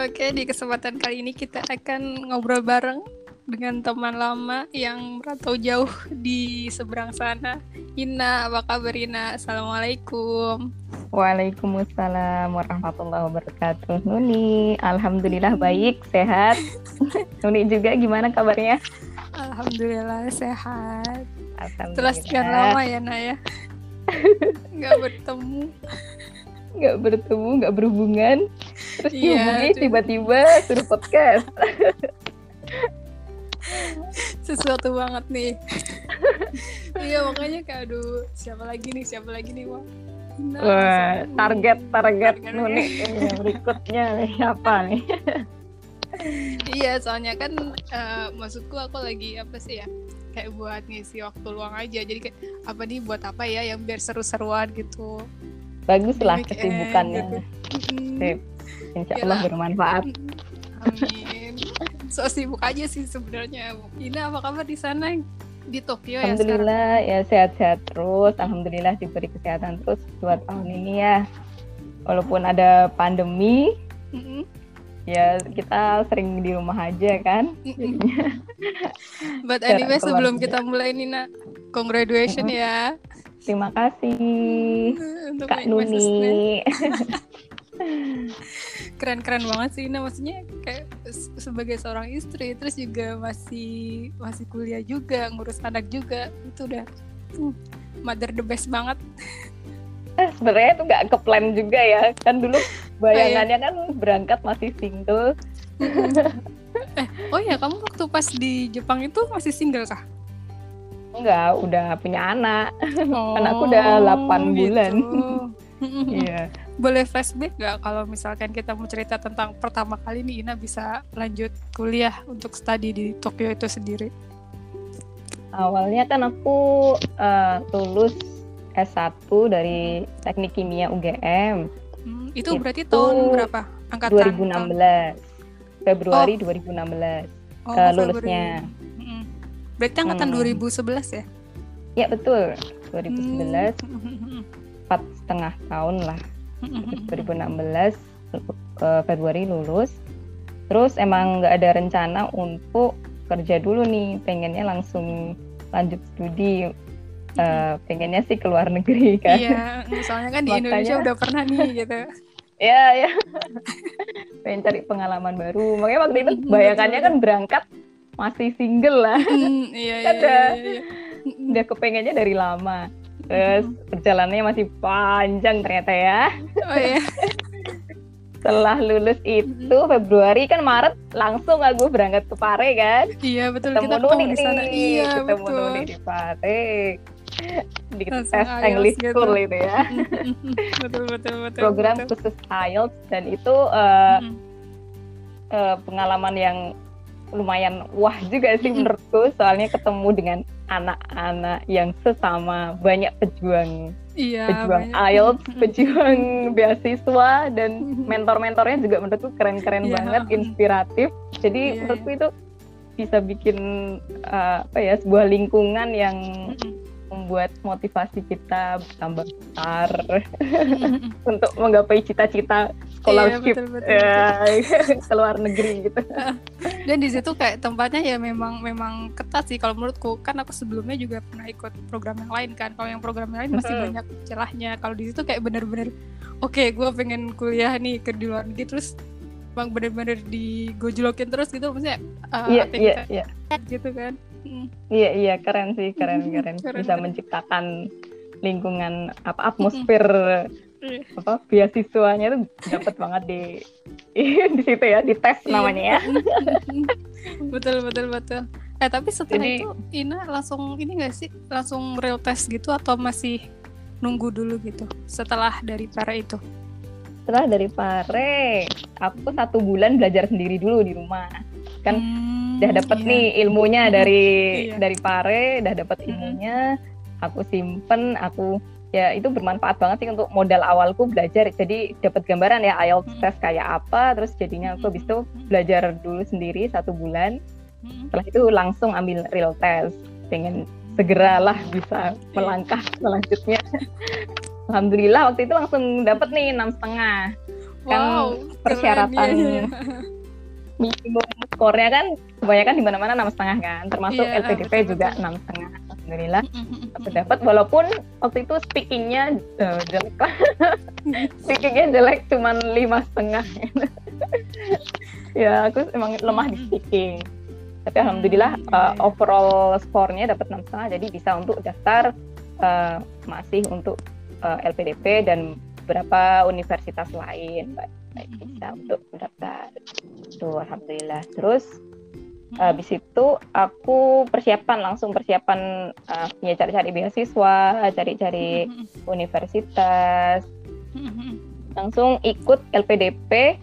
Oke, di kesempatan kali ini kita akan ngobrol bareng dengan teman lama yang merantau jauh di seberang sana. Ina, apa kabar Ina? Assalamualaikum. Waalaikumsalam warahmatullahi wabarakatuh. Nuni, alhamdulillah baik, sehat. Nuni juga gimana kabarnya? Alhamdulillah sehat. Alhamdulillah. Setelah sekian lama ya, Naya. ya. Nggak bertemu. Nggak bertemu, nggak berhubungan. Terus Iya, dihubungi aduh. tiba-tiba suruh podcast. Sesuatu banget nih. iya, makanya kayak aduh, siapa lagi nih? Siapa lagi nih, Wah? Ina, Wah, target, target yang berikutnya nih apa nih? Iya, soalnya kan eh, maksudku aku lagi apa sih ya? Kayak buat ngisi waktu luang aja. Jadi kayak apa nih buat apa ya yang biar seru-seruan gitu. Bagus lah kesibukannya. gitu. Sip. Insya Allah Iyalah. bermanfaat. Amin. So sibuk aja sih sebenarnya. Ina apa kabar di sana di Tokyo ya? Alhamdulillah ya sehat-sehat terus. Alhamdulillah diberi kesehatan terus dua tahun ini ya. Walaupun ada pandemi, Mm-mm, ya kita sering di rumah aja kan. mm-mm. But Jarang anyway sebelum kita mulai Nina, congratulations ya Terima kasih untuk Kak. Nuni. keren-keren banget sih Ina maksudnya kayak se- sebagai seorang istri terus juga masih masih kuliah juga ngurus anak juga itu udah hmm, mother the best banget Eh, Sebenarnya itu nggak ke plan juga ya. Kan dulu bayangannya kan berangkat masih single. eh oh ya kamu waktu pas di Jepang itu masih single kah? Enggak, udah punya anak. Oh, aku udah 8 bulan. gitu. Iya. Boleh flashback nggak kalau misalkan kita mau cerita tentang pertama kali nih Ina bisa lanjut kuliah untuk studi di Tokyo itu sendiri? Awalnya kan aku eh, lulus S1 dari Teknik Kimia UGM Hmm, itu Itu berarti tahun berapa? Angkatan 2016. Februari 2016. Oh, Februari. lulusnya. Mm-mm. Berarti angkatan Hmm. 2011 ya? Ya betul. 2011 Hmm. empat setengah tahun lah. Hmm. 2016 eh, Februari lulus. Terus emang nggak ada rencana untuk kerja dulu nih. Pengennya langsung lanjut studi. Eh, pengennya sih ke luar negeri kan. Iya, misalnya kan di Makanya- Indonesia udah pernah nih gitu. Ya, ya. Pengen cari pengalaman baru. Makanya waktu itu Mhm, bayangannya kan berangkat masih single lah. Hmm, iya, iya, Kan iya, iya, iya. Udah kepengennya dari lama. Terus perjalanannya masih panjang ternyata ya. Oh iya. Setelah lulus itu Februari kan Maret langsung aku berangkat ke Pare kan. Iya, betul Ketemu kita ketemu di nih. sana. Iya, ketemu betul. Nuni di Pare. Di Langsung tes English gitu. School itu ya. betul, betul, betul. Program betul. khusus IELTS dan itu eh, Mm-mm. eh, pengalaman yang lumayan wah juga sih menurutku soalnya ketemu dengan anak-anak yang sesama banyak pejuang. Iya, pejuang banyak. IELTS, pejuang beasiswa dan mentor-mentornya juga menurutku keren-keren Iya, banget, inspiratif. Jadi Iya, menurutku itu bisa bikin eh, apa ya sebuah lingkungan yang. Membuat motivasi kita bertambah besar Mm-mm. untuk menggapai cita-cita scholarship Iya, betul, betul, ya, ke luar negeri gitu. dan di situ kayak tempatnya ya memang memang ketat sih kalau menurutku kan aku sebelumnya juga pernah ikut program yang lain kan kalau yang program yang lain masih Mhm. banyak celahnya kalau di situ kayak bener-bener oke gue pengen kuliah nih ke di luar negeri terus bang bener-bener digojlokin terus gitu maksudnya uh, Iya, iya, aktivitas iya. gitu kan. Iya, iya, keren sih, keren, keren. Keren, Bisa keren. menciptakan lingkungan apa atmosfer Iya. apa beasiswanya tuh dapat banget di di situ ya, di tes Iya. namanya ya. betul betul betul eh tapi setelah Jadi- itu Ina langsung ini gak sih langsung real test gitu atau masih nunggu dulu gitu setelah dari para itu Setelah dari Pare, aku satu bulan belajar sendiri dulu di rumah. Kan Hmm, udah dapet iya. nih ilmunya dari Iya. dari Pare, udah dapet Mm-mm. ilmunya. Aku simpen, aku ya itu bermanfaat banget sih untuk modal awalku belajar. Jadi dapat gambaran ya IELTS Mm-mm. test kayak apa. Terus jadinya aku habis itu belajar dulu sendiri satu bulan. Mm-mm. Setelah itu langsung ambil real test. Pengen segeralah bisa melangkah selanjutnya. Alhamdulillah waktu itu langsung dapet nih enam setengah. kan Wow, persyaratan keren, iya, iya. Minimum skornya kan kebanyakan di mana-mana enam setengah kan termasuk Iya, LPDP betul, juga enam setengah alhamdulillah. Mm-mm. aku dapat walaupun waktu itu speakingnya eh, jelek lah. Speakingnya jelek cuman lima setengah. Ya aku emang lemah di speaking. Tapi alhamdulillah Hmm, iya. overall skornya dapat enam setengah jadi bisa untuk daftar eh, masih untuk eh, LPDP dan beberapa universitas lain Mbak. Baik, bisa untuk mendaftar tuh alhamdulillah. Terus habis itu aku persiapan langsung persiapan eh, ya cari-cari beasiswa cari-cari universitas. Langsung ikut LPDP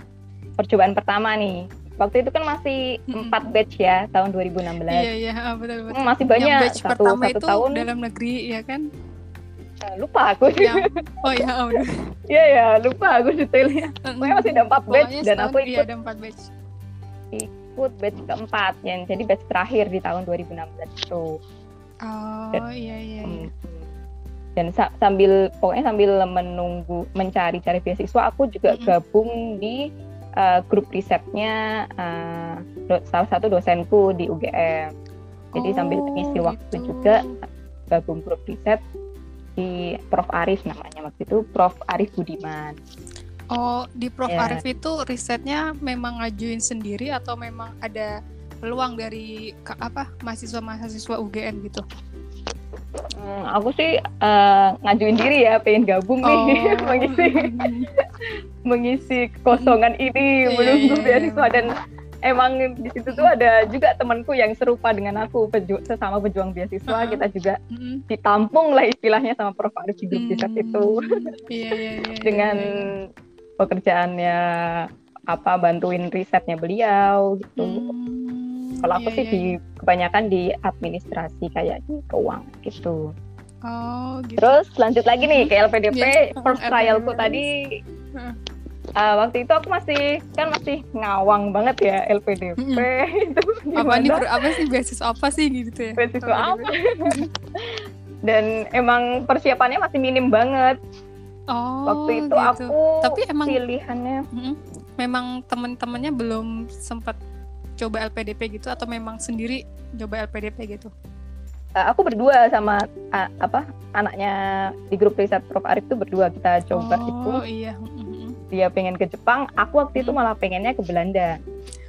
percobaan pertama nih. Waktu itu kan masih empat batch ya tahun 2016 Iya iya ah, betul betul. Hmm, masih banyak. Yang batch satu pertama satu itu tahun. dalam negeri ya kan? eh, lupa aku. Yang oh ya. Iya. Ya lupa aku detailnya. Pokoknya masih ada empat batch dan aku iya ikut. ada empat batch. Ikut batch keempat yang jadi batch terakhir di tahun 2016 itu Oh iya iya iya. Hmm. dan sa- sambil pokoknya sambil menunggu mencari-cari beasiswa aku juga Mm-mm. gabung di uh, grup risetnya uh, do- salah satu dosenku di UGM jadi sambil Oh, mengisi waktu gitu. juga gabung grup riset di Prof Arif namanya waktu itu Prof Arif Budiman Oh, di Prof Ya. Arif itu risetnya memang ngajuin sendiri atau memang ada peluang dari apa mahasiswa-mahasiswa UGM gitu? Hmm, aku sih uh, ngajuin diri ya pengen gabung nih mengisi mengisi kekosongan ini Iya, menunggu iya, iya. beasiswa dan emang di situ tuh ada juga temanku yang serupa dengan aku peju- sesama pejuang beasiswa Uh-uh. kita juga Mm-mm. ditampung lah istilahnya sama Prof Arif di grup riset Hmm, itu iya iya. iya, dengan iya. Pekerjaannya apa bantuin risetnya beliau gitu. Hmm, Kalau aku iya, sih iya, di iya. kebanyakan di administrasi kayak di keuangan gitu. Oh gitu. Terus lanjut lagi nih ke LPDP Iya, first trialku tadi uh, waktu itu aku masih kan masih ngawang banget ya LPDP itu apa nih apa sih beasiswa apa sih gitu ya? beasiswa LPDP. apa dan emang persiapannya masih minim banget Oh, waktu itu gitu. aku Tapi emang pilihannya memang teman-temannya belum sempat coba LPDP gitu atau memang sendiri coba LPDP gitu? uh, aku berdua sama uh, apa anaknya di grup riset Prof Arif itu berdua kita coba itu oh iya. Mm-mm. dia pengen ke Jepang aku waktu itu malah pengennya ke Belanda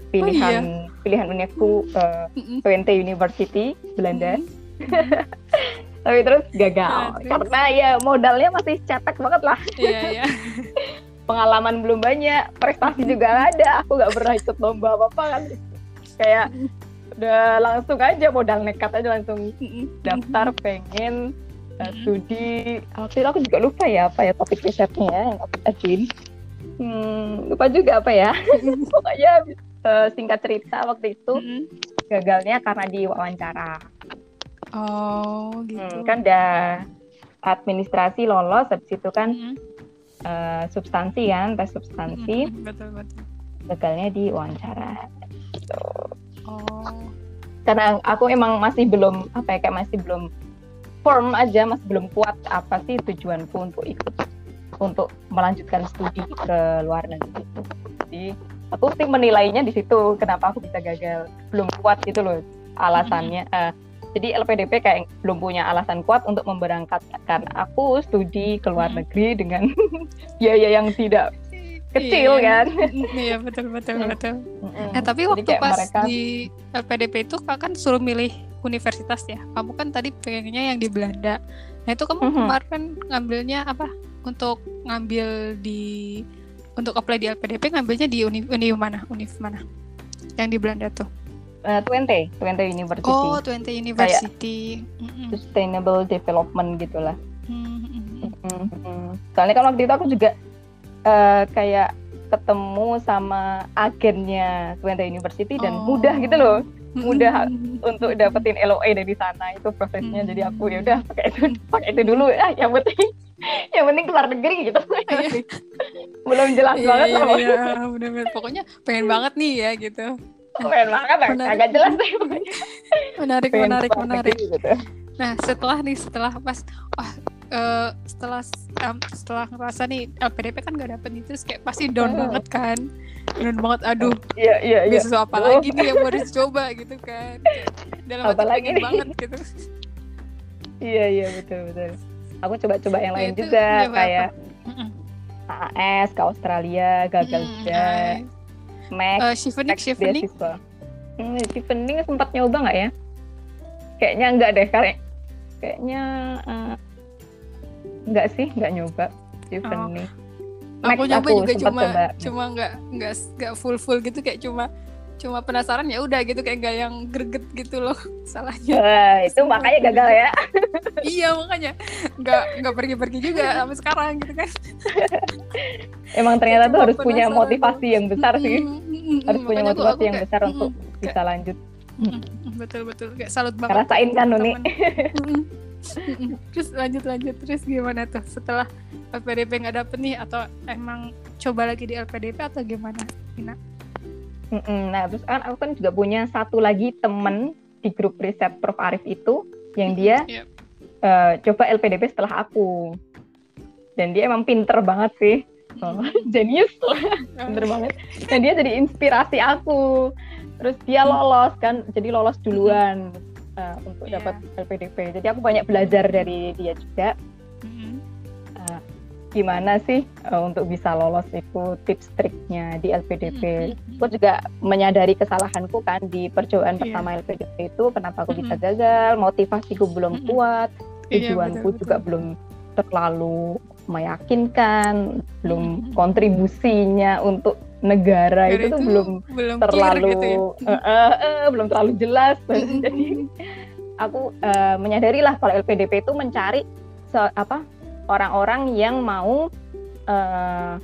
Oh, pilihan pilihan univku uh. Twente University Belanda. tapi terus gagal. Ah, terus? karena ya modalnya masih cetek banget lah. Iya iya. pengalaman belum banyak prestasi juga nggak ada. Aku nggak pernah ikut lomba apa apa kan. Kayak udah langsung aja modal nekat aja langsung daftar pengen uh, studi. Waktu itu aku juga lupa ya apa ya topik risetnya ya yang aku ajuin. Hmm, lupa juga apa ya. Pokoknya uh, singkat cerita waktu itu gagalnya karena di wawancara Oh gitu. Hmm, kan udah administrasi lolos habis itu kan eh, substansi kan tes substansi Mm-mm. Betul betul. gagalnya di wawancara Oh. karena aku emang masih belum apa ya kayak masih belum firm aja masih belum kuat apa sih tujuanku untuk ikut untuk melanjutkan studi ke luar negeri itu jadi aku sih menilainya di situ kenapa aku bisa gagal belum kuat gitu loh alasannya Eh, jadi LPDP kayak belum punya alasan kuat untuk memberangkatkan aku studi ke luar Mm-mm. negeri dengan biaya yang tidak kecil Iya. kan Iya betul betul Hmm. betul. Mm-mm. Eh tapi waktu pas mereka- di LPDP itu kak kan suruh milih universitas ya. Kamu kan tadi pengennya yang di Belanda. Nah itu kamu Mhm. kemarin ngambilnya apa? Untuk ngambil di untuk apply di LPDP ngambilnya di univ, univ mana? Univ mana? Yang di Belanda tuh. Eh, Twente Twente University Oh, Twente University. Mm-mm. Sustainable Development gitulah Mm-mm. Mhm. Soalnya kan waktu itu aku juga eh, kayak ketemu sama agennya Twente University dan Oh. mudah gitu loh mudah untuk dapetin LOA dari sana itu prosesnya. Jadi aku Hmm. ya udah pakai itu pakai itu dulu ah yang penting yang penting keluar negeri gitu. Belum jelas Iya, banget iya, lah. iya, bener-bener. Pokoknya pengen banget nih ya gitu. Keren banget Menarik. agak jelas deh pokoknya. Menarik, menarik, menarik. gitu. Nah setelah nih setelah pas wah uh, setelah um, setelah ngerasa nih LPDP kan gak dapet nih terus kayak pasti down Oh. banget kan down banget aduh Iya iya iya. beasiswa apa Oh. lagi nih yang harus coba gitu kan Kayak dalam pengen nih. banget gitu Iya iya betul betul. Aku coba-coba yang Ya, lain itu juga apa? kayak Mm-mm. AAS ke Australia gagal Mm, juga. nice. Max Eh, Shivenik Shivenik beasiswa. Hmm, Chevening sempat nyoba nggak ya? Kayaknya enggak deh, kayak kayaknya eh, enggak sih, enggak nyoba Chevening. Max aku nyoba aku juga cuma coba. cuma nggak nggak nggak full full gitu kayak cuma cuma penasaran ya udah gitu kayak nggak yang greget gitu loh salahnya. Wah, itu makanya gagal ya. iya makanya. Nggak nggak pergi pergi juga sampai sekarang gitu kan. Emang ternyata tuh Cuma harus punya motivasi yang besar sih. Mm, mm, mm, Harus punya makanya motivasi aku yang kayak, besar mm, untuk mm, bisa lanjut. betul betul. Kayak salut banget Ngerasain kan, Nuni? terus lanjut lanjut. Terus gimana tuh setelah LPDP nggak dapet nih? Atau emang coba lagi di LPDP atau gimana Ina? Mm-mm. Nah, terus kan aku kan juga punya satu lagi temen di grup riset Prof Arif itu yang dia Iya. eh, coba LPDP setelah aku. Dan dia emang pinter banget sih. Oh, Genius lah, pinter banget. Dan dia jadi inspirasi aku. Terus dia lolos kan, jadi lolos duluan eh, untuk Iya. dapat LPDP. Jadi aku banyak belajar dari dia juga. Gimana sih eh, untuk bisa lolos itu tips triknya di LPDP. mm, Aku juga menyadari kesalahanku kan di percobaan Iya. pertama LPDP itu kenapa aku bisa gagal, motivasiku belum kuat, Iya, tujuanku betul, juga betul. belum terlalu meyakinkan, belum kontribusinya untuk negara Dari itu tuh belum terlalu gitu ya. eh, eh, eh, belum terlalu jelas. Jadi aku eh, menyadari lah kalau LPDP itu mencari se- apa orang-orang yang mau eh,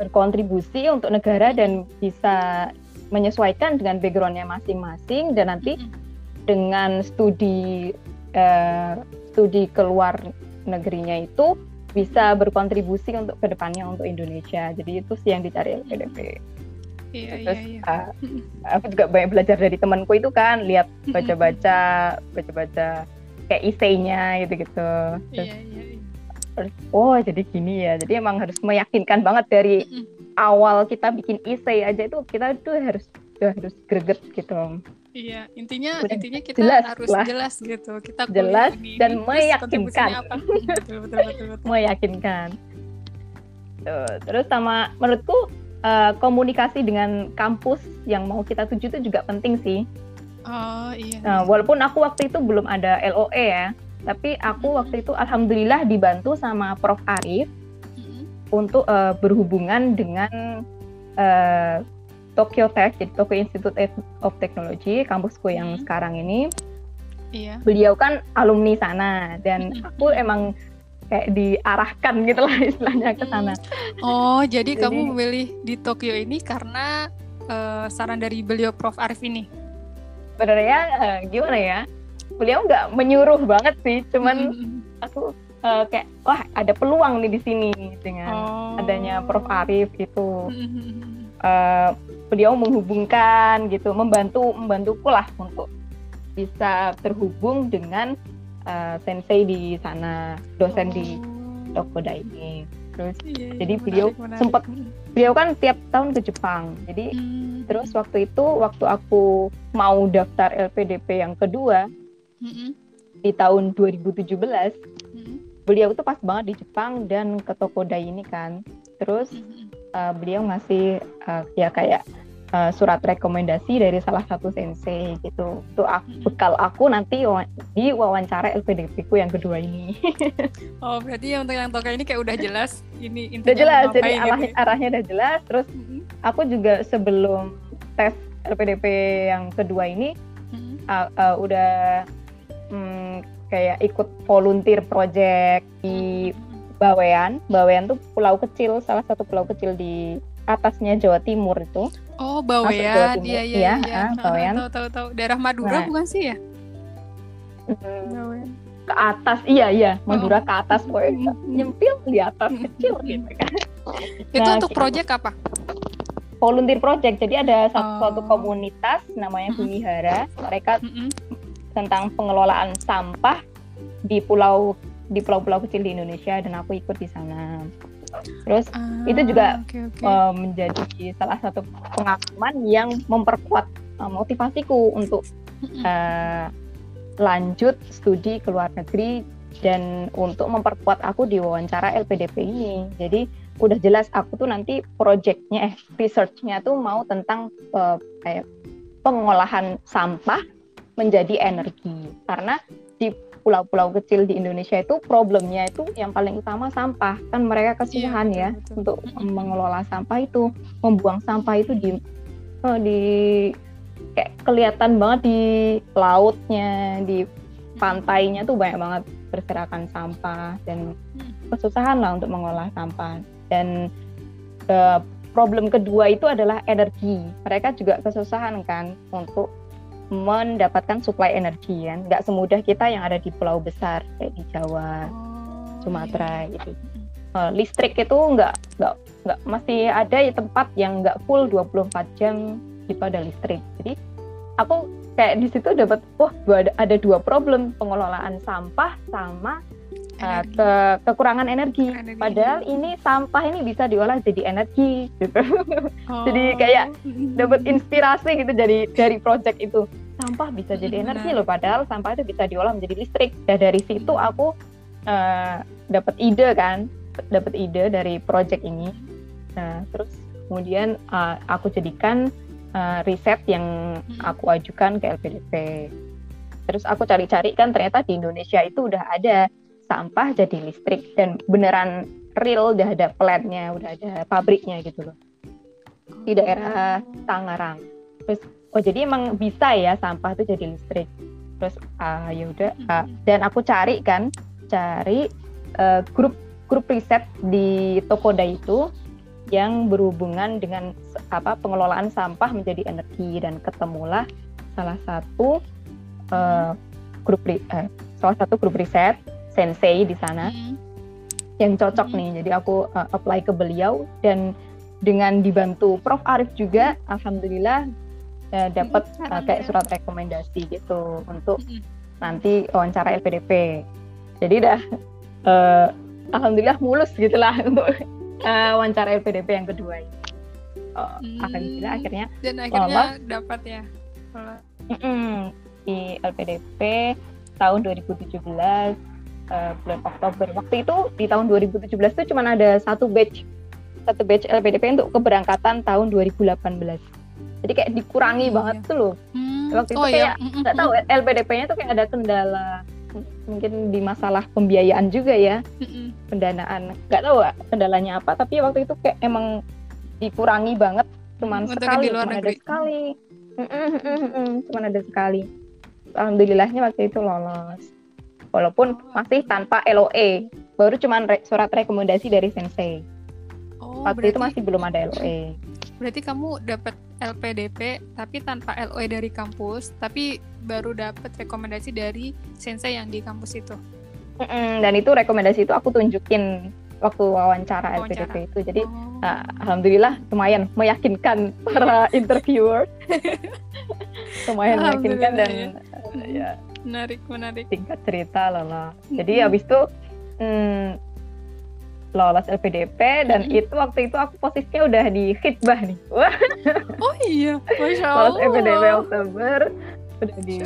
berkontribusi untuk negara dan bisa menyesuaikan dengan backgroundnya masing-masing dan nanti dengan studi eh, studi keluar negerinya itu bisa berkontribusi untuk ke depannya untuk Indonesia. Jadi itu sih yang dicari LPDP. Iya iya Terus iya. ah, aku juga banyak belajar dari temanku itu kan, lihat baca-baca, baca-baca kayak isainya gitu-gitu. Terus, Iya iya. iya. Oh jadi gini ya. Jadi emang harus meyakinkan banget dari awal kita bikin isai aja itu kita tuh harus udah harus greget gitu. Iya, intinya Udah intinya kita jelas harus lah. jelas gitu. Kita Jelas ini, dan ini, meyakinkan. kontribusinya apa. betul betul betul betul. meyakinkan. Tuh, terus sama menurutku eh, komunikasi dengan kampus yang mau kita tuju itu juga penting sih. Oh iya. Nah, walaupun aku waktu itu belum ada LOE ya, tapi aku waktu itu alhamdulillah dibantu sama Prof Arif Mm-mm. untuk eh, berhubungan dengan eh, Tokyo Tech, jadi Tokyo Institute of Technology, kampusku yang Hmm. sekarang ini. Iya. Beliau kan alumni sana dan Mm-mm. aku emang kayak diarahkan gitu lah istilahnya ke sana. Oh, jadi, Jadi- kamu memilih di Tokyo ini karena eh, saran dari beliau Prof Arif ini. Sebenarnya eh, gimana ya? Beliau nggak menyuruh banget sih, cuman Mm-mm. aku eh, kayak wah ada peluang nih di sini dengan Oh. adanya Prof Arif itu. Mm-mm. eh, beliau menghubungkan gitu, membantu membantuku lah untuk bisa terhubung dengan eh, sensei di sana, dosen di Oh. Tokoda ini. Terus Iya, iya, jadi menarik, beliau menarik. sempat- beliau kan tiap tahun ke Jepang. Jadi Mm. terus waktu itu waktu aku mau daftar LPDP yang kedua Mm-mm. di tahun 2017, Mm-mm. beliau tuh pas banget di Jepang dan ke Tokoda ini kan. Terus Mm-mm. uh, beliau ngasih uh, ya kayak uh, surat rekomendasi dari salah satu sensei gitu. Itu aku, bekal aku nanti di wawancara LPDP ku yang kedua ini. Oh, berarti yang untuk yang Tokyo ini kayak udah jelas ini intinya udah jelas, jadi arah, gitu ya. arahnya udah jelas. Terus Mm-mm. aku juga sebelum tes LPDP yang kedua ini Mm-mm. uh, uh, udah mm, kayak ikut volunteer project di Bawean. Bawean tuh pulau kecil, salah satu pulau kecil di atasnya Jawa Timur itu. Oh, Bawean. Iya, iya, Iya, iya. ah, Bawean. Tahu, tahu, tahu. Daerah Madura Nah. bukan sih ya? Mm, Bawean. ke atas iya iya Madura ke atas pokoknya Mm. nyempil di atas Mm. kecil gitu kan Itu Nah, untuk kita- project apa? volunteer project jadi ada satu, Oh. suatu komunitas namanya. Bumihara mereka. Tentang pengelolaan sampah di pulau di pulau-pulau kecil di Indonesia dan aku ikut di sana. Terus Ah, itu juga, oke, oke. uh, menjadi salah satu pengalaman yang memperkuat uh, motivasiku untuk uh, lanjut studi ke luar negeri dan untuk memperkuat aku di wawancara LPDP ini. Jadi udah jelas aku tuh nanti projectnya eh researchnya tuh mau tentang uh, kayak pengolahan sampah menjadi energi. Karena di pulau-pulau kecil di Indonesia itu problemnya itu yang paling utama sampah. Kan mereka kesulitan Iya, ya betul, untuk mengelola sampah itu membuang sampah itu di eh, di kayak kelihatan banget di lautnya di pantainya tuh banyak banget berserakan sampah dan Hmm. kesusahan lah untuk mengolah sampah. Dan eh, problem kedua itu adalah energi. Mereka juga kesusahan kan untuk mendapatkan suplai energi kan nggak semudah kita yang ada di pulau besar kayak di Jawa Oh, Sumatera iya. gitu Eh, listrik itu nggak nggak nggak masih ada ya tempat yang nggak full 24 jam itu ada listrik jadi aku kayak di situ dapat wah dua- ada, dua problem pengelolaan sampah sama uh, ke- kekurangan energi. Energi. Padahal ini sampah ini bisa diolah jadi energi gitu. Oh. jadi kayak Dapat inspirasi gitu dari dari project itu. Sampah bisa jadi Mm, energi benar. loh padahal sampah itu bisa diolah menjadi listrik. Dan dari situ aku uh, dapat ide kan, dapat ide dari project ini. Nah, terus kemudian uh, aku jadikan uh, riset yang aku ajukan ke LPDP. Terus aku cari-cari kan ternyata di Indonesia itu udah ada sampah jadi listrik dan beneran real udah ada plantnya, udah ada pabriknya gitu loh di daerah Tangerang. Terus oh jadi emang bisa ya sampah itu jadi listrik. Terus ah ya udah ah, dan aku cari kan cari eh, grup grup riset di Tokoda itu yang berhubungan dengan apa pengelolaan sampah menjadi energi dan ketemulah salah satu eh, grup eh, salah satu grup riset sensei di sana Mm. yang cocok Hmm. nih. Jadi aku uh, apply ke beliau dan dengan dibantu Prof Arif juga, alhamdulillah uh, dapat uh, kayak surat rekomendasi gitu untuk nanti wawancara LPDP. Jadi dah uh, alhamdulillah mulus gitulah untuk uh, wawancara LPDP yang kedua ini. Oh, Hmm. Alhamdulillah akhirnya Dan akhirnya dapat ya. Kalau mm-mm, di LPDP tahun 2017 uh, bulan Oktober. Waktu itu di tahun 2017 itu cuma ada satu batch satu batch LPDP untuk keberangkatan tahun 2018. Jadi kayak dikurangi Oh, banget iya. tuh loh. Hmm, Waktu itu oh kayak ya. Mm-mm. Nggak tahu LPDP-nya tuh kayak ada kendala mungkin di masalah pembiayaan juga ya, Mm-mm. pendanaan. Nggak tahu ah, kendalanya apa, tapi waktu itu kayak emang dikurangi banget cuman Untuk sekali, di luar cuman ada sekali. Mm-mm, cuman ada sekali. Alhamdulillahnya waktu itu lolos. Walaupun masih tanpa LOE, baru cuman re- surat rekomendasi dari sensei. Oh, Waktu berarti, itu masih belum ada. LOE. Berarti kamu dapat LPDP tapi tanpa LOE dari kampus, tapi baru dapat rekomendasi dari sensei yang di kampus itu. Mm-mm, dan itu rekomendasi itu aku tunjukin waktu wawancara, Wawancara. LPDP itu. Jadi Oh. Nah, alhamdulillah lumayan meyakinkan para interviewer. lumayan meyakinkan dan eh, ya menarik, menarik. singkat cerita lolos. Jadi Mhm. habis itu hmm, lolos LPDP dan Mhm. itu waktu itu aku posisinya udah di khidbah nih. Wah, Oh iya, masya lolos Allah. LPDP Oktober udah di.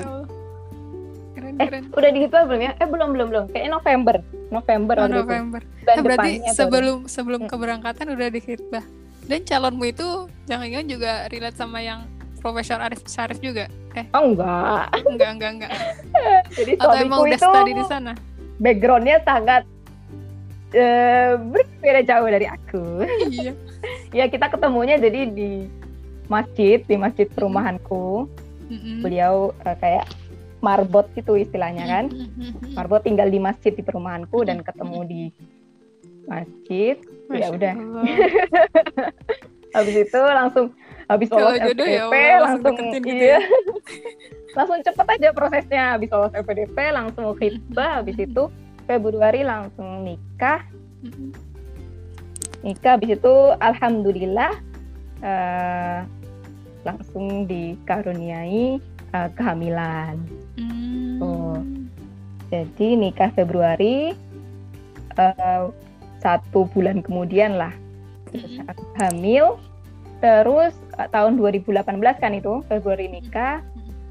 Keren, eh keren. udah di khidbah belum ya? Eh belum belum belum. Kayaknya November. November Oh. November. Bulan Nah, berarti depannya baru. sebelum sebelum Hmm. keberangkatan udah di khidbah. Dan calonmu itu jangan-jangan juga relate sama yang Profesor Arif Syarif juga? Eh, Oh enggak. enggak, enggak, enggak. Jadi Atau emang udah itu study di sana? backgroundnya sangat eh, berbeda jauh dari aku. iya. ya kita ketemunya jadi di masjid, di masjid perumahanku. Mm-mm. Beliau eh, kayak marbot gitu istilahnya kan. Marbot tinggal di masjid di perumahanku dan ketemu di masjid. Ya udah. Habis itu langsung habis lolos jodoh ya Allah, langsung langsung gitu iya. ya. langsung cepet aja prosesnya. Habis lolos LPDP langsung khidbah, habis itu Februari langsung nikah. Nikah habis itu alhamdulillah eh, langsung dikaruniai eh, kehamilan. Mm. Oh. jadi nikah Februari uh, satu bulan kemudian lah. Aku hamil terus uh, tahun 2018 kan itu Februari nikah.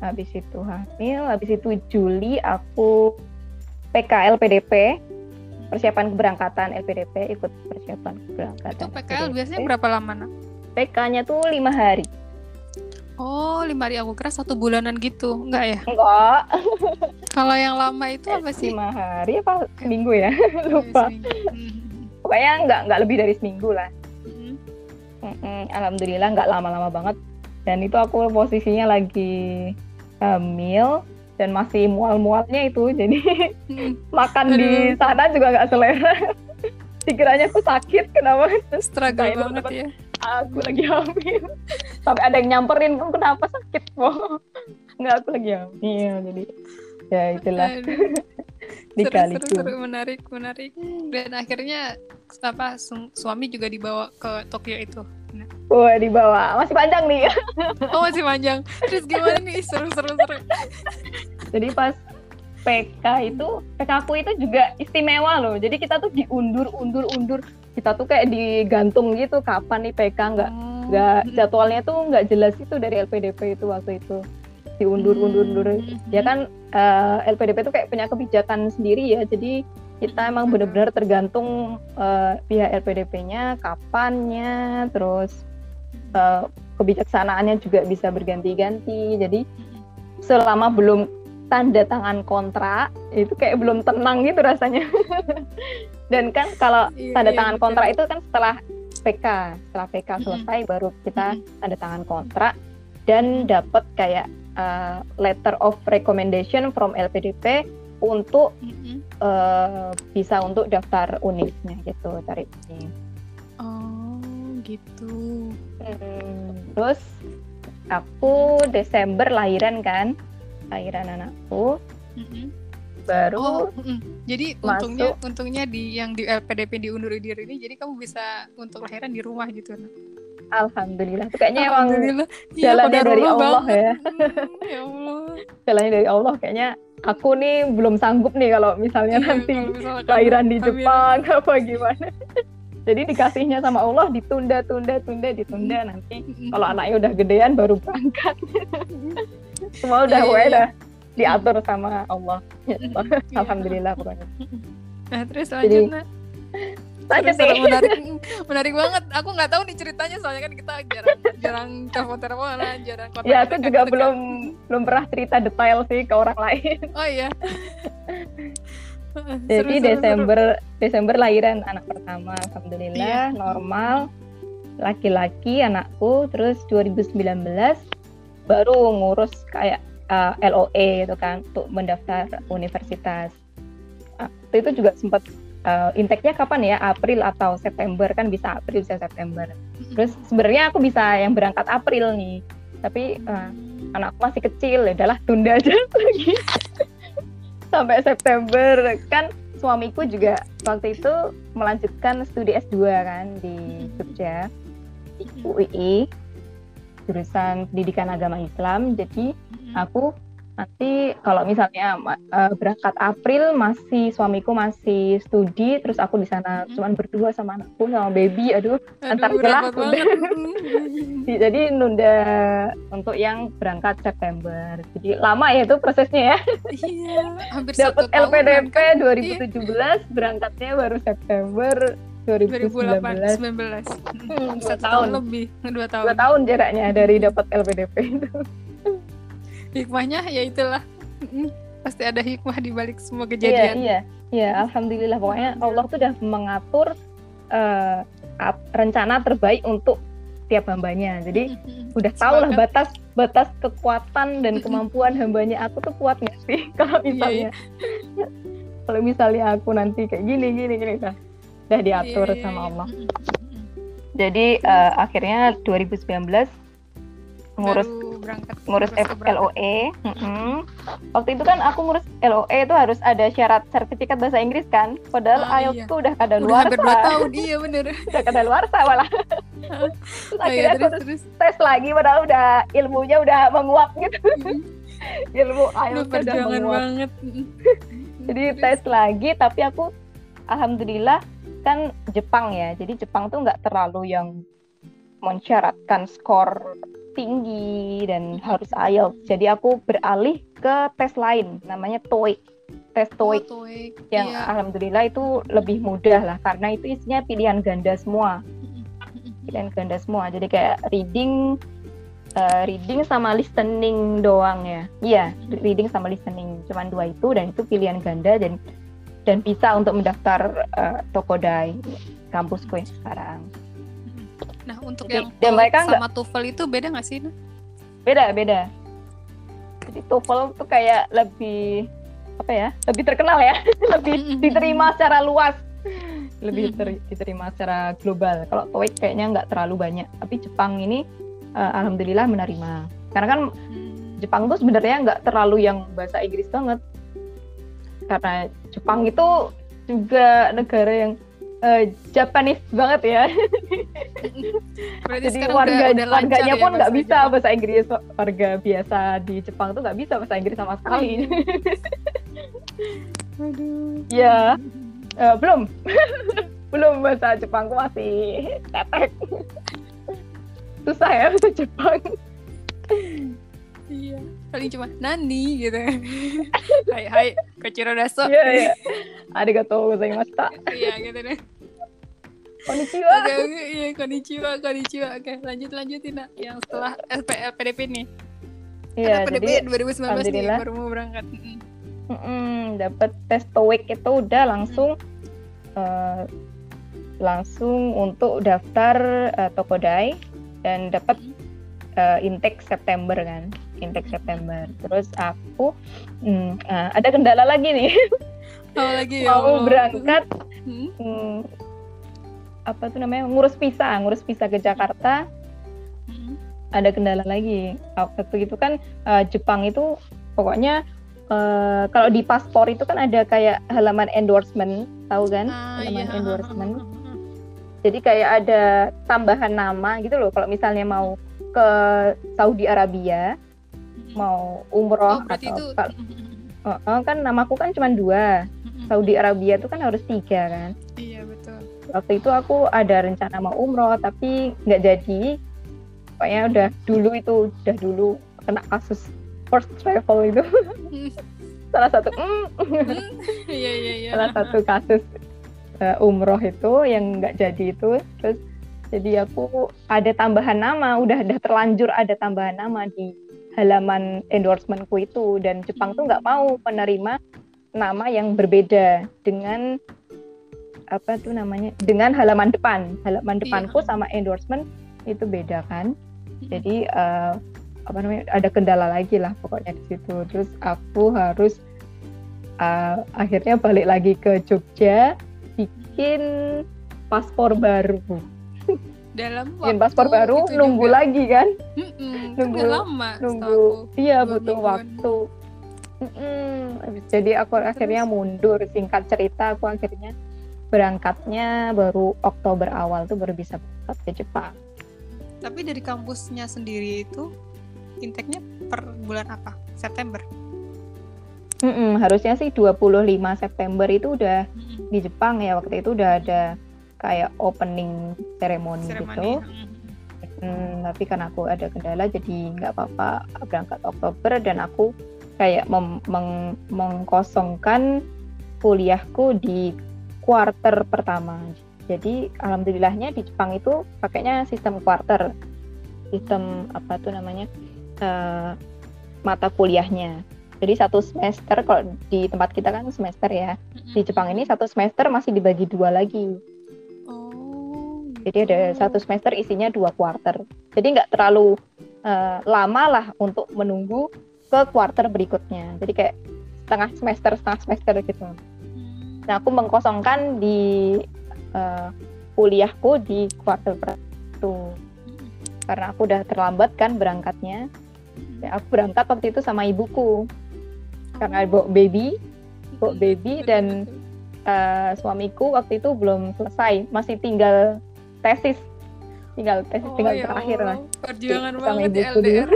Habis itu hamil habis itu Juli aku PKL PDP persiapan keberangkatan LPDP ikut persiapan keberangkatan Itu PKL LPDP. biasanya berapa lama, nak? PK-nya tuh lima hari Oh, lima hari aku kira satu bulanan gitu. Enggak ya? enggak Kalau yang lama itu apa sih? lima hari apa seminggu ya lupa seminggu. Mm. pokoknya enggak enggak lebih dari seminggu lah Mm. Mm-mm, alhamdulillah nggak lama-lama banget dan itu aku posisinya lagi hamil dan masih mual-mualnya itu jadi Mm. makan di Aduh. sana juga nggak selera dikiranya aku sakit kenapa Struggle Nah, banget ya. aku lagi hamil sampai ada yang nyamperin kamu kenapa sakit po nggak aku lagi hamil jadi ya itulah dikali seru, seru, seru, menarik, menarik. Dan akhirnya apa su- suami juga dibawa ke Tokyo itu. Wah dibawa masih panjang nih Oh masih panjang. Terus gimana nih? Seru, seru, seru. jadi pas PK itu PK aku itu juga istimewa loh jadi kita tuh diundur undur undur kita tuh kayak digantung gitu kapan nih PK nggak Oh. nggak jadwalnya tuh nggak jelas itu dari LPDP itu waktu itu diundur undur undur Hmm. ya kan eh, LPDP itu kayak punya kebijakan sendiri ya jadi kita emang benar-benar tergantung eh, pihak LPDP-nya kapannya terus eh, kebijaksanaannya juga bisa berganti-ganti. Jadi selama belum tanda tangan kontrak itu kayak belum tenang gitu rasanya. Dan kan kalau Iya, tanda iya, tangan kontrak itu kan setelah PK setelah PK selesai baru kita tanda tangan kontrak dan dapat kayak uh, letter of recommendation from LPDP untuk Mm-mm. uh, bisa untuk daftar univnya gitu cari ini. Oh gitu. Hmm, terus aku Desember lahiran kan lahiran anakku Mm-mm. baru Oh, mm-mm. jadi masuk. untungnya untungnya di yang di LPDP diundur diri ini, jadi kamu bisa untuk lahiran di rumah gitu. Alhamdulillah Itu kayaknya emang Alhamdulillah. Iya, jalannya pada dari Allah banget. ya. Ya Allah. jalannya dari Allah kayaknya aku nih belum sanggup nih kalau misalnya Iya, nanti kalau lahiran di hamil. Jepang apa gimana? Jadi dikasihnya sama Allah ditunda tunda tunda ditunda. Nanti kalau anaknya udah gedean baru berangkat. Semua udah Iya, gue iya, udah diatur sama Allah. Ya, Iya. alhamdulillah pokoknya. Nah, terus Jadi, Seru-seru, nih menarik menarik banget. Aku nggak tahu nih ceritanya soalnya kan kita jarang jarang telepon teleponan jarang kontak ya aku juga belum belum pernah cerita detail sih ke orang lain. Oh iya. Jadi Desember Desember lahiran anak pertama alhamdulillah Iya. normal. Laki-laki anakku terus 2019 baru ngurus kayak uh, LOE itu kan untuk mendaftar universitas. Waktu itu juga sempat uh, intake-nya kapan ya? April atau September? Kan bisa April bisa September. Terus sebenarnya aku bisa yang berangkat April nih. Tapi uh, anakku masih kecil. Ya udahlah tunda aja lagi. Sampai September. Kan suamiku juga waktu itu melanjutkan studi S2 kan di Jogja di UII jurusan pendidikan agama Islam. Jadi aku nanti kalau misalnya uh, berangkat April masih suamiku masih studi terus aku di sana Mm. cuman berdua sama anakku sama baby aduh antar Aduh, udah. banget. Di- jadi nunda untuk yang berangkat September. Jadi lama ya itu prosesnya ya. Iya, hampir dapat LPDP kan. 2017 berangkannya baru September 2019 2018 19 Hmm, dua satu tahun lebih dua tahun. Dua tahun jaraknya dari dapat LPDP itu hikmahnya ya itulah. Pasti ada hikmah di balik semua iya kejadian. iya. Iya alhamdulillah. Pokoknya Allah tuh udah mengatur ap- rencana terbaik untuk tiap hambanya. Jadi udah tahu lah batas batas kekuatan dan kemampuan hambanya. Aku tuh kuat nggak sih? Kalau Iya, misalnya. Kalau misalnya aku nanti kayak gini gini gini udah udah diatur Iya, iya, sama iya. Allah. Jadi eh, akhirnya 2019 ngurus Baru berangkat ngurus. LOE mm-mm. waktu itu kan aku ngurus LOE itu harus ada syarat sertifikat bahasa Inggris kan padahal Ah, IELTS iya. tuh udah kada udah luar dua tahun iya bener udah kada luar malah terus oh, akhirnya iya, terus terus tes lagi padahal udah ilmunya udah menguap gitu Mm. ilmu IELTS udah menguap banget Mm. jadi Terus, tes lagi tapi aku alhamdulillah kan Jepang ya jadi Jepang tuh nggak terlalu yang mensyaratkan skor tinggi dan harus IELTS jadi aku beralih ke tes lain namanya TOEIC. Tes TOEIC Oh, TOEIC. yang Iya. alhamdulillah itu lebih mudah lah karena itu isinya pilihan ganda semua. Pilihan ganda semua. Jadi kayak reading eh, reading sama listening doang ya. Iya reading sama listening. Cuman dua itu dan itu pilihan ganda dan dan bisa untuk mendaftar eh, Tokodai kampusku yang sekarang Nah, untuk Jadi- yang dan mereka sama TOEFL itu beda nggak sih? Beda beda. Jadi TOEFL tuh kayak lebih apa ya lebih terkenal ya. Lebih diterima secara luas. Lebih ter- diterima secara global. Kalau TOEIC kayaknya nggak terlalu banyak. Tapi Jepang ini eh, alhamdulillah menerima. Karena kan Hmm. Jepang tuh sebenarnya nggak terlalu yang bahasa Inggris banget. Karena Jepang itu juga negara yang eh, Japanese banget ya Berarti jadi warga udah, udah warganya ya pun nggak bisa Jepang? bahasa Inggris warga biasa di Jepang tuh nggak bisa bahasa Inggris sama sekali Aduh. ya eh, belum belum bahasa Jepangku masih tetek susah ya bahasa Jepang Iya. Paling cuma nani gitu. hai hai, kecil daso. iya iya arigatou gozaimashita Iya gitu deh. Konnichiwa Oke, oke, iya konnichiwa, konnichiwa. Oke, lanjut lanjutin nak yang setelah SP, LPDP nih. iya jadi 2019 nih baru mau berangkat. Mm-mm. mm, dapat tes TOEIC itu udah langsung eh, langsung untuk daftar eh, Tokodai dan dapat eh, intake September kan intake September terus aku hmm, eh, ada kendala lagi nih Oh lagi ya. mau berangkat Hmm? Apa tuh namanya ngurus visa ngurus visa ke Jakarta. Hmm. ada kendala lagi. Waktu itu kan eh, Jepang itu pokoknya eh, kalau di paspor itu kan ada kayak halaman endorsement tahu kan? Ah, halaman iya. endorsement. Jadi kayak ada tambahan nama gitu loh. Kalau misalnya mau ke Saudi Arabia mau umroh Oh, atau itu kalau- Oh, oh, kan namaku kan cuma dua. Saudi Arabia itu kan harus tiga kan. Waktu itu aku ada rencana mau umroh tapi nggak jadi. Pokoknya udah dulu itu udah dulu kena kasus first travel itu. Salah satu mm, Iya iya iya. salah satu kasus eh, umroh itu yang nggak jadi itu. Terus jadi aku ada tambahan nama udah udah terlanjur ada tambahan nama di halaman endorsementku itu. Dan Jepang tuh nggak mau menerima nama yang berbeda dengan apa tuh namanya dengan halaman depan. Halaman Iya. depanku sama endorsement itu beda kan? Jadi eh, apa namanya ada kendala lagi lah pokoknya di situ. Terus aku harus eh, akhirnya balik lagi ke Jogja bikin paspor baru. Dalam bikin paspor baru itu nunggu juga. lagi kan? Mm-mm, nunggu- lama nunggu setahu iya butuh mingguan. waktu. Mm-mm. jadi aku akhirnya mundur. Singkat cerita aku akhirnya berangkatnya baru Oktober awal tuh baru bisa berangkat ke Jepang Tapi dari kampusnya sendiri itu intake-nya per bulan apa? September. Mm-mm, harusnya sih 25 September itu udah Mm-mm. di Jepang ya waktu itu udah ada kayak opening ceremony, gitu. Hmm, tapi karena aku ada kendala jadi nggak apa-apa berangkat Oktober dan aku kayak mem- meng- mengkosongkan kuliahku di kuarter pertama. Jadi alhamdulillahnya di Jepang itu pakainya sistem kuarter, sistem apa tuh namanya eh, mata kuliahnya. Jadi satu semester kalau di tempat kita kan semester ya, di Jepang ini satu semester masih dibagi dua lagi. Oh. Jadi ada gitu. satu semester isinya dua kuarter. Jadi nggak terlalu eh, lama lah untuk menunggu ke kuarter berikutnya. Jadi kayak setengah semester setengah semester gitu. Nah aku mengkosongkan di eh, kuliahku di kuarter pertama karena aku udah terlambat kan berangkatnya. Ya, aku berangkat waktu itu sama ibuku karena bawa baby, bawa baby dan eh, suamiku waktu itu belum selesai, masih tinggal tesis, tinggal tesis Oh, tinggal ya terakhir lah. Allah. Perjuangan Sama banget ibuku dulu. LDR.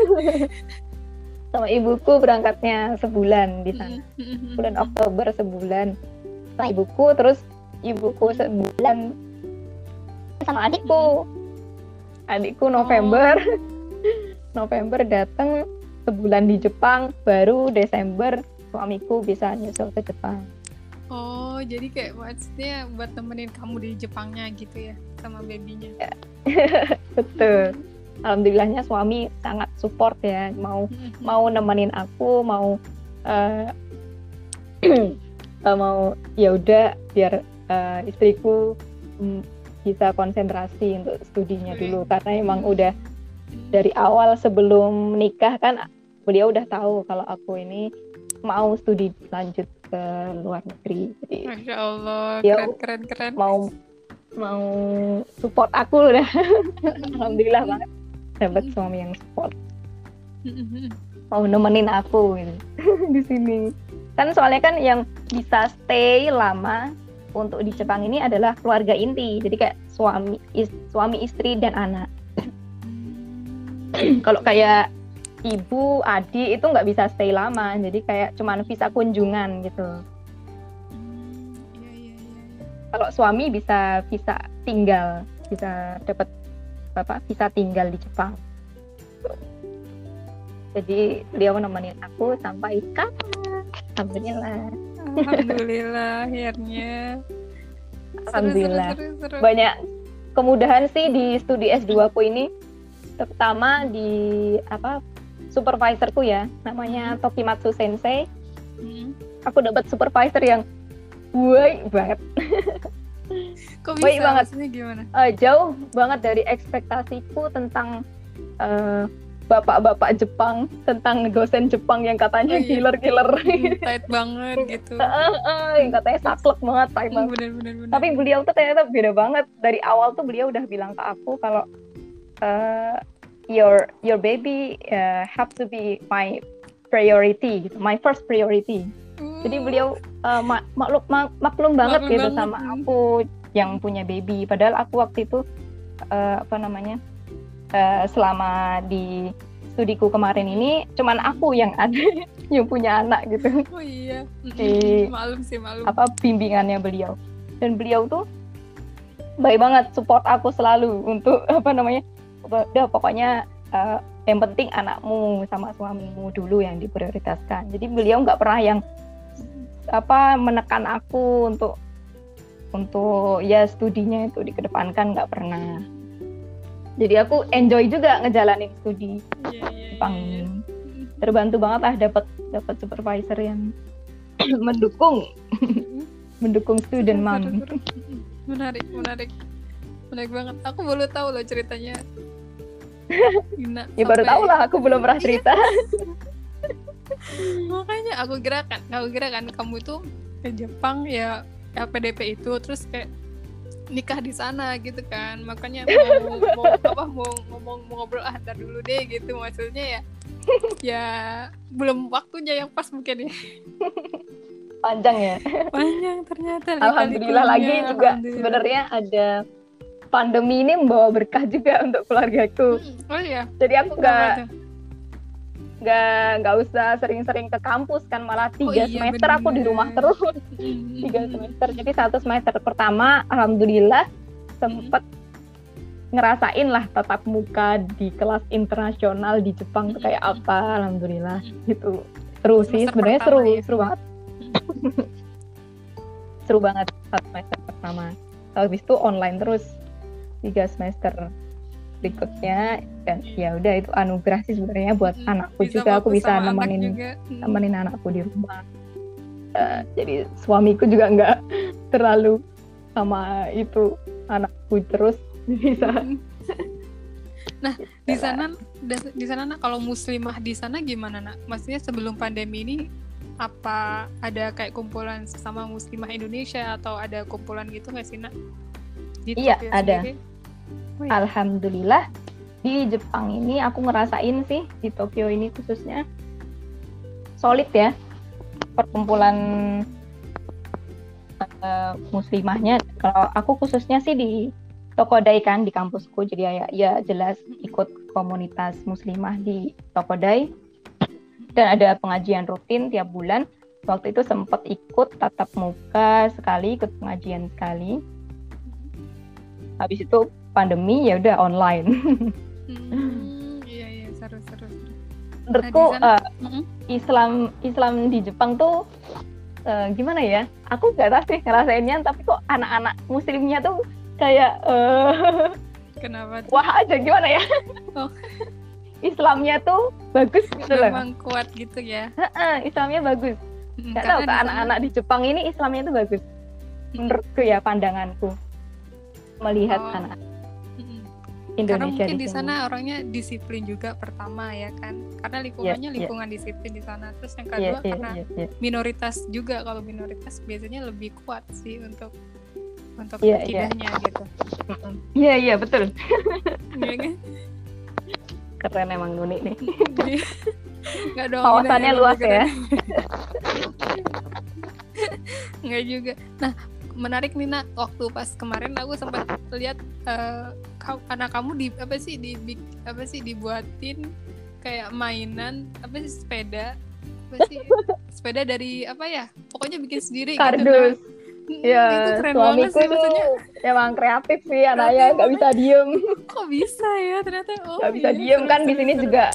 Sama ibuku berangkatnya sebulan di sana, Mm-mm. bulan Oktober sebulan. Sama ibuku terus ibuku sebulan sama adikku adikku November oh. November datang sebulan di Jepang baru Desember suamiku bisa nyusul ke Jepang oh jadi kayak maksudnya buat temenin kamu di Jepangnya gitu ya sama babynya ya. betul alhamdulillahnya suami sangat support ya mau mm-hmm. mau nemenin aku mau uh, mau ya udah biar uh, istriku um, bisa konsentrasi untuk studinya dulu karena emang udah dari awal sebelum menikah kan beliau udah tahu kalau aku ini mau studi lanjut ke luar negeri. Jadi, Masya Allah, keren keren keren. Mau mau support aku udah, alhamdulillah banget dapat suami yang support. mau nemenin aku gitu. di sini. Kan soalnya kan yang bisa stay lama untuk di Jepang ini adalah keluarga inti. Jadi kayak suami is, suami istri dan anak. Kalau kayak ibu, adik itu nggak bisa stay lama. Jadi kayak cuman visa kunjungan gitu. Kalau suami bisa visa tinggal, bisa dapat apa? Visa tinggal di Jepang. Jadi beliau nemenin aku sampai kapan? Alhamdulillah. Alhamdulillah akhirnya. Alhamdulillah. Seru, seru, seru. Banyak kemudahan sih di studi S2 aku ini. Terutama di apa supervisorku ya, namanya hmm. Tokimatsu Sensei. Hmm. Aku dapat supervisor yang baik banget. Kok bisa? Baik banget. gimana? Uh, jauh banget dari ekspektasiku tentang uh, bapak-bapak Jepang tentang dosen Jepang yang katanya killer-killer oh, iya. tight banget gitu uh, uh, yang katanya saklek banget tight banget bener, bener, bener. tapi beliau tuh ternyata beda banget dari awal tuh beliau udah bilang ke aku kalau uh, your your baby uh, have to be my priority gitu my first priority uh. jadi beliau uh, mak maklum mak maklum banget maklum gitu banget. sama aku yang punya baby padahal aku waktu itu uh, apa namanya uh, selama di studiku kemarin ini cuman aku yang ada yang punya anak gitu. Oh iya. Di malum sih malum. Apa bimbingannya beliau. Dan beliau tuh baik banget support aku selalu untuk apa namanya? Udah pokoknya uh, yang penting anakmu sama suamimu dulu yang diprioritaskan. Jadi beliau nggak pernah yang apa menekan aku untuk untuk ya studinya itu dikedepankan nggak pernah jadi aku enjoy juga ngejalanin studi yeah, yeah, Jepang. yeah, yeah. terbantu banget lah dapat dapat supervisor yang mendukung. Mendukung student mom menarik menarik. Menarik banget. Aku baru tahu loh ceritanya. Gina, ya baru tahu lah aku belum pernah cerita. Makanya aku kira kan. Aku kira kan. Kamu tuh ke Jepang ya PDP itu. Terus kayak nikah di sana gitu kan. Makanya mau mau apa mau ngomong mau ngobrol ah ntar dulu deh gitu maksudnya ya. Ya belum waktunya yang pas mungkin ya. Panjang ya. Panjang ternyata alhamdulillah lagi juga sebenarnya ada pandemi ini membawa berkah juga untuk keluargaku hmm, oh iya. Jadi aku gak nggak nggak usah sering-sering ke kampus kan malah oh tiga oh, iya, semester bener. aku di rumah terus. Hmm. tiga semester. Jadi satu semester pertama alhamdulillah sempet ngerasain lah tatap muka di kelas internasional di Jepang tuh kayak apa alhamdulillah gitu. Seru sih sebenarnya seru ya. seru banget. Seru banget satu semester pertama. Habis itu online terus tiga semester berikutnya dan ya udah itu anugerah sih sebenarnya buat hmm, anakku juga. Aku bisa nemenin anak hmm. nemenin anakku di rumah. Uh, jadi suamiku juga nggak terlalu sama itu anakku terus. Bisa. Hmm. nah di sana di sana nak kalau muslimah di sana gimana nak? Maksudnya sebelum pandemi ini apa ada kayak kumpulan sesama muslimah Indonesia atau ada kumpulan gitu nggak sih nak? Iya ada. sendiri? Alhamdulillah di Jepang ini aku ngerasain sih di Tokyo ini khususnya solid ya perkumpulan uh, muslimahnya. Kalau aku khususnya sih di Tokodai kan di kampusku jadi ya, ya jelas ikut komunitas muslimah di Tokodai dan ada pengajian rutin tiap bulan waktu itu sempat ikut tatap muka sekali, ikut pengajian sekali. Habis itu pandemi ya udah online. Hmm, iya iya seru seru. seru. Menurutku Mm-mm. Islam Islam di Jepang tuh eh, gimana ya? Aku nggak tahu sih ngerasainnya, tapi kok anak-anak Muslimnya tuh kayak eh, Kenapa? tuh? wah aja gimana ya? Oh. Islamnya tuh bagus gitu loh. Memang kuat gitu ya. Islamnya bagus. Karena tahu ke sana- anak-anak di Jepang ini Islamnya tuh bagus. Menurutku ya pandanganku melihat Oh. anak. Karena Indonesia mungkin di, sana orangnya disiplin juga pertama ya kan. Karena lingkungannya iya. lingkungan disiplin di sana. Terus yang Iya, kedua iya, karena iya, iya. minoritas juga kalau minoritas biasanya lebih kuat sih untuk untuk Iya, iya. akidahnya gitu. Mm-mm. Iya, iya, betul. Iya kan? Keren emang Nuni nih. Nggak dong. Kawasannya luas ya. keren. Nggak juga. Nah, menarik nih nak. Waktu pas kemarin aku sempat lihat kau- anak kamu di apa sih di apa sih dibuatin kayak mainan apa sih sepeda? Apa sih? Sepeda dari apa ya pokoknya bikin sendiri Kardus. gitu. Mm, Ya, itu keren suamiku sih maksudnya. emang kreatif sih anaknya nggak bisa diem, kok bisa ya ternyata? Oh nggak bisa iya, diem kan di sini juga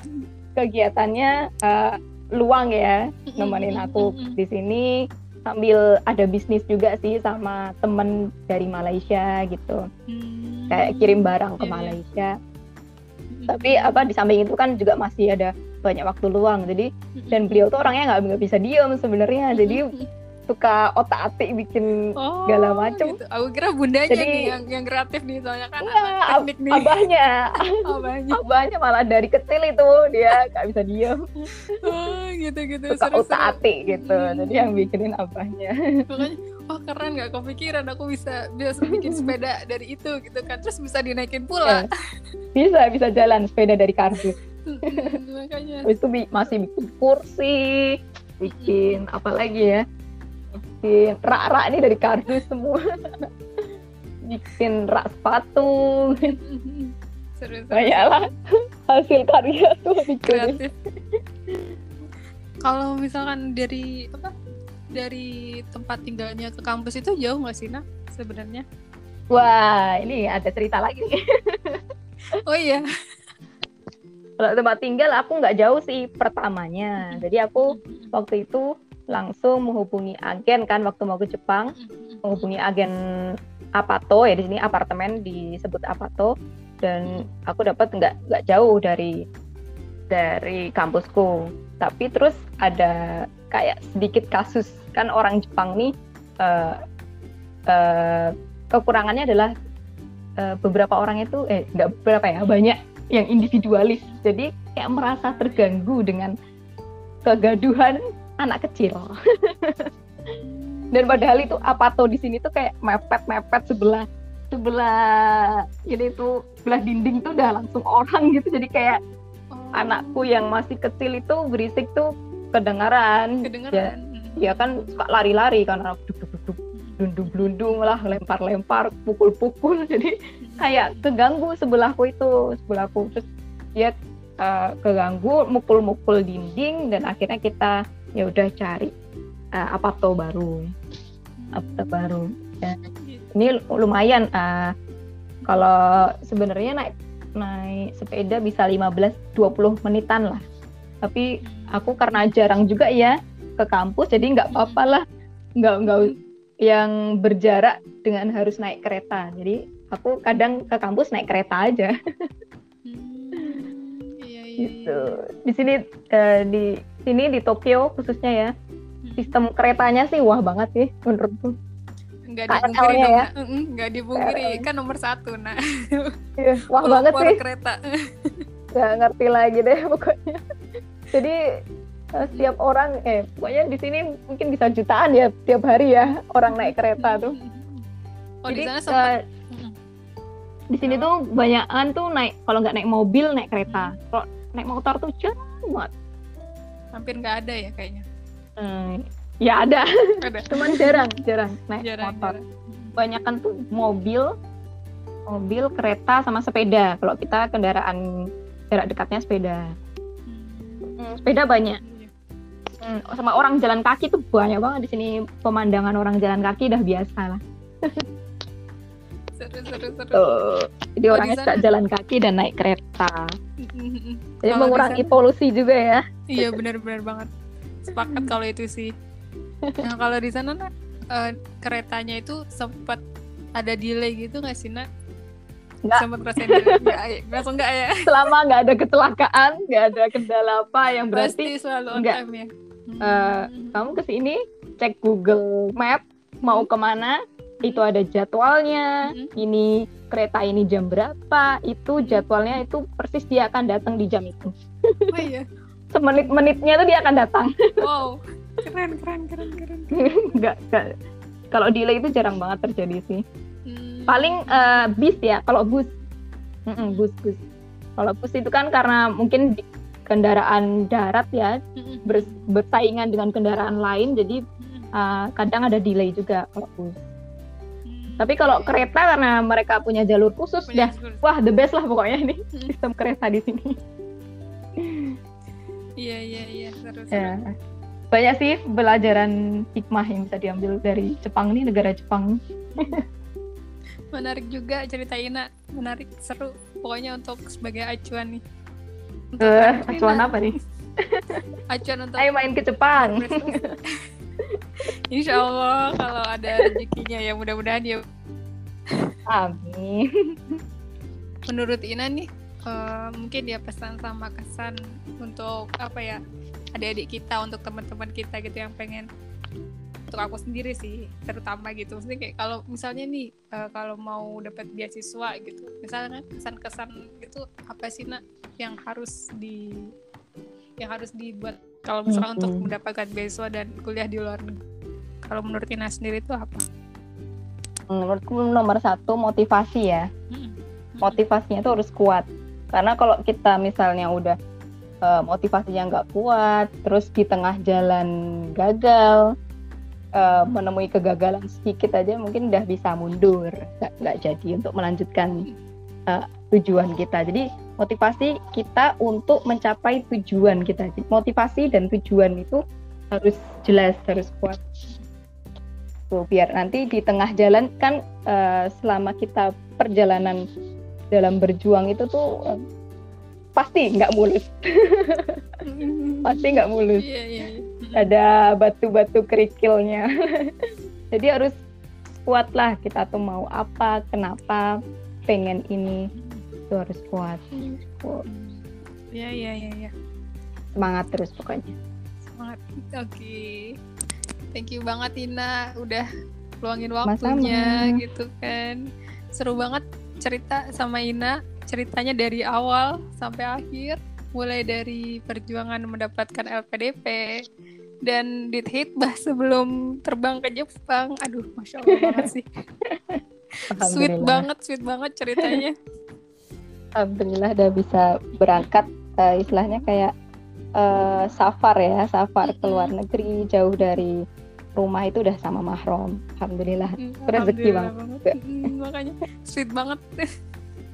kegiatannya eh, luang ya nemenin aku di sini sambil ada bisnis juga sih sama temen dari Malaysia gitu Hmm, kayak kirim barang ke iya, iya. Malaysia Mm-mm. tapi apa di samping itu kan juga masih ada banyak waktu luang jadi dan beliau tuh orangnya nggak nggak bisa diem sebenarnya jadi Mm-mm. Suka otak atik bikin oh, segala macem. gitu. aku kira bundanya Jadi- nih yang yang kreatif nih soalnya kan Enggak, anak ab- teknik nih. abahnya. Banyak abahnya malah dari kecil itu dia nggak bisa diem. Oh gitu gitu suka seru otak atik gitu. Jadi yang bikinin abahnya. Makanya oh keren nggak kepikiran aku bisa bisa bikin sepeda dari itu gitu kan. Terus bisa dinaikin pula. Bisa bisa jalan sepeda dari kardus. Makanya. Habis itu masih bikin kursi bikin apa lagi ya bikin rak-rak ini dari kardus semua. Bikin rak sepatu. Seru seru. Banyak lah hasil karya tuh bikin. Kalau misalkan dari apa dari tempat tinggalnya ke kampus itu jauh nggak sih nak sebenarnya? Wah ini ada cerita lagi nih. Oh iya. Kalau tempat tinggal aku nggak jauh sih pertamanya. Jadi aku waktu itu langsung menghubungi agen kan waktu mau ke Jepang. Menghubungi agen Apato ya di sini apartemen disebut Apato. Dan aku dapat nggak nggak jauh dari dari kampusku. Tapi terus ada kayak sedikit kasus. Kan orang Jepang nih eh, eh, kekurangannya adalah eh, beberapa orang itu eh nggak beberapa ya banyak yang individualis. Jadi kayak merasa terganggu dengan kegaduhan anak kecil. Dan padahal itu apato di sini tuh kayak mepet mepet sebelah sebelah ini tuh sebelah dinding tuh udah langsung orang gitu. Jadi kayak Oh, anakku yang masih kecil itu berisik tuh kedengaran. Ya, kedengeran ya kan suka lari-lari karena duk duk duk duk blundung blundung lah lempar lempar pukul pukul jadi kayak keganggu sebelahku itu sebelahku. Terus dia eh, keganggu mukul mukul dinding dan akhirnya kita ya udah cari eh, apato baru. Apato baru. Ini lumayan eh, kalau sebenarnya naik naik sepeda bisa 15-20 menitan lah. Tapi aku karena jarang juga ya ke kampus jadi nggak apa-apa lah. Nggak nggak yang berjarak dengan harus naik kereta. Jadi aku kadang ke kampus naik kereta aja. Hmm, gitu. Di sini eh, di sini di Tokyo khususnya ya. Sistem keretanya sih wah banget sih menurutku. Nggak dipungkiri dong. ya. Nggak dipungkiri kan nomor satu nah. Iya, wah banget sih. kereta. Nggak ngerti lagi deh pokoknya. Jadi eh, setiap orang eh pokoknya di sini mungkin bisa jutaan ya tiap hari ya orang naik kereta tuh. Oh di jadi sana sempat eh, di sini tuh banyakan tuh naik kalau nggak naik mobil naik kereta. Kalau naik motor tuh jarang banget hampir nggak ada ya kayaknya. Hmm, ya ada. Ada. Cuman jarang jarang naik jarang motor. jarang. banyakan tuh mobil mobil kereta sama sepeda. Kalau kita kendaraan jarak dekatnya sepeda. Hmm. Hmm, sepeda banyak. Iya. Hmm, sama orang jalan kaki tuh banyak banget di sini. Pemandangan orang jalan kaki udah biasa lah. seru seru seru Tuh. Jadi Oh, orangnya suka jalan kaki dan naik kereta. Jadi Kalau mengurangi polusi juga ya. iya benar-benar banget. Sepakat kalau itu sih. Nah kalau di sana nak eh, keretanya itu sempat ada delay gitu nggak sih nak? Nggak. sempat ngerasain delay? Nggak ya langsung nggak ya? Selama nggak ada kecelakaan, nggak ada kendala apa yang pasti berarti selalu on time ya. Eh, kamu ke sini cek Google Map mau ke mana itu ada jadwalnya. Mhm. ini kereta ini jam berapa? Itu jadwalnya itu persis dia akan datang di jam itu. Oh iya. Semenit-menitnya tuh dia akan datang. Wow. Keren keren keren keren. Nggak nggak. Kalau delay itu jarang banget terjadi sih. Hmm. paling eh, bis ya kalau bus. Mm-mm, bus bus. Kalau bus itu kan karena mungkin di- kendaraan darat ya ber- bersaingan dengan kendaraan lain jadi eh, kadang ada delay juga kalau bus. Hmm. Tapi kalau kereta karena mereka punya jalur khusus Punya dah. jalur. wah the best lah pokoknya ini Mm. sistem kereta di sini. Iya iya iya seru seru. Ya. Banyak sih pelajaran hikmah yang bisa diambil dari Jepang nih negara Jepang. Menarik juga cerita Ina menarik seru. Pokoknya untuk sebagai acuan nih. Untuk anak acuan Ina. apa nih? Acuan untuk ayo main ke Jepang Insya Allah kalau ada rezekinya ya mudah-mudahan ya. Amin. Menurut Ina nih eh, mungkin dia pesan sama kesan untuk apa ya adik-adik kita untuk teman-teman kita gitu yang pengen untuk aku sendiri sih terutama gitu. Maksudnya kayak kalau misalnya nih eh, kalau mau dapat beasiswa gitu misalnya kesan-kesan gitu apa sih nak yang harus di yang harus dibuat kalau misalnya untuk Mm-mm. mendapatkan beasiswa dan kuliah di luar negeri kalau menurut Ina sendiri itu apa? menurutku nomor satu motivasi ya. Motivasinya itu harus kuat. Karena kalau kita misalnya udah eh, motivasinya nggak kuat terus di tengah jalan gagal eh, menemui kegagalan sedikit aja mungkin udah bisa mundur. Nggak jadi untuk melanjutkan eh, tujuan kita. Jadi motivasi kita untuk mencapai tujuan kita. Motivasi dan tujuan itu harus jelas harus kuat. Tuh biar nanti di tengah jalan kan eh, selama kita perjalanan dalam berjuang itu tuh eh, pasti nggak mulus. Pasti nggak mulus. Iya iya. iya. ada batu-batu kerikilnya. Jadi harus kuat lah kita tuh mau apa kenapa pengen ini itu harus kuat. Iya iya iya. iya. semangat terus pokoknya Semangat. Oke. Thank you banget Ina udah luangin waktunya gitu kan. Seru banget cerita sama Ina. Ceritanya dari awal sampai akhir. Mulai dari perjuangan mendapatkan LPDP dan dithitbah sebelum terbang ke Jepang. Aduh, masya Allah banget sih. Sweet banget, sweet banget ceritanya. Alhamdulillah udah bisa berangkat eh, istilahnya kayak eh, safar ya safar ke luar negeri jauh dari rumah itu udah sama mahram Alhamdulillah Hmm, Rezeki alhamdulillah banget. Hmm, makanya sweet banget.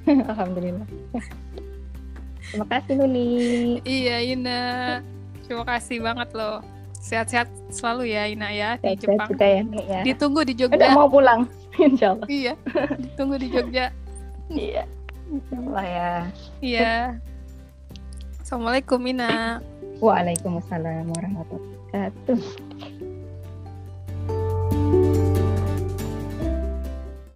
Alhamdulillah terima kasih Nuni Iya Ina, terima kasih banget loh. Sehat-sehat selalu ya Ina ya di Sehat-sehat Jepang. juga ya ya Ditunggu di udah Jogja. mau pulang Insya Allah Iya, ditunggu di Jogja. iya Insya Allah ya Iya. Assalamualaikum Ina. Waalaikumsalam warahmatullahi wabarakatuh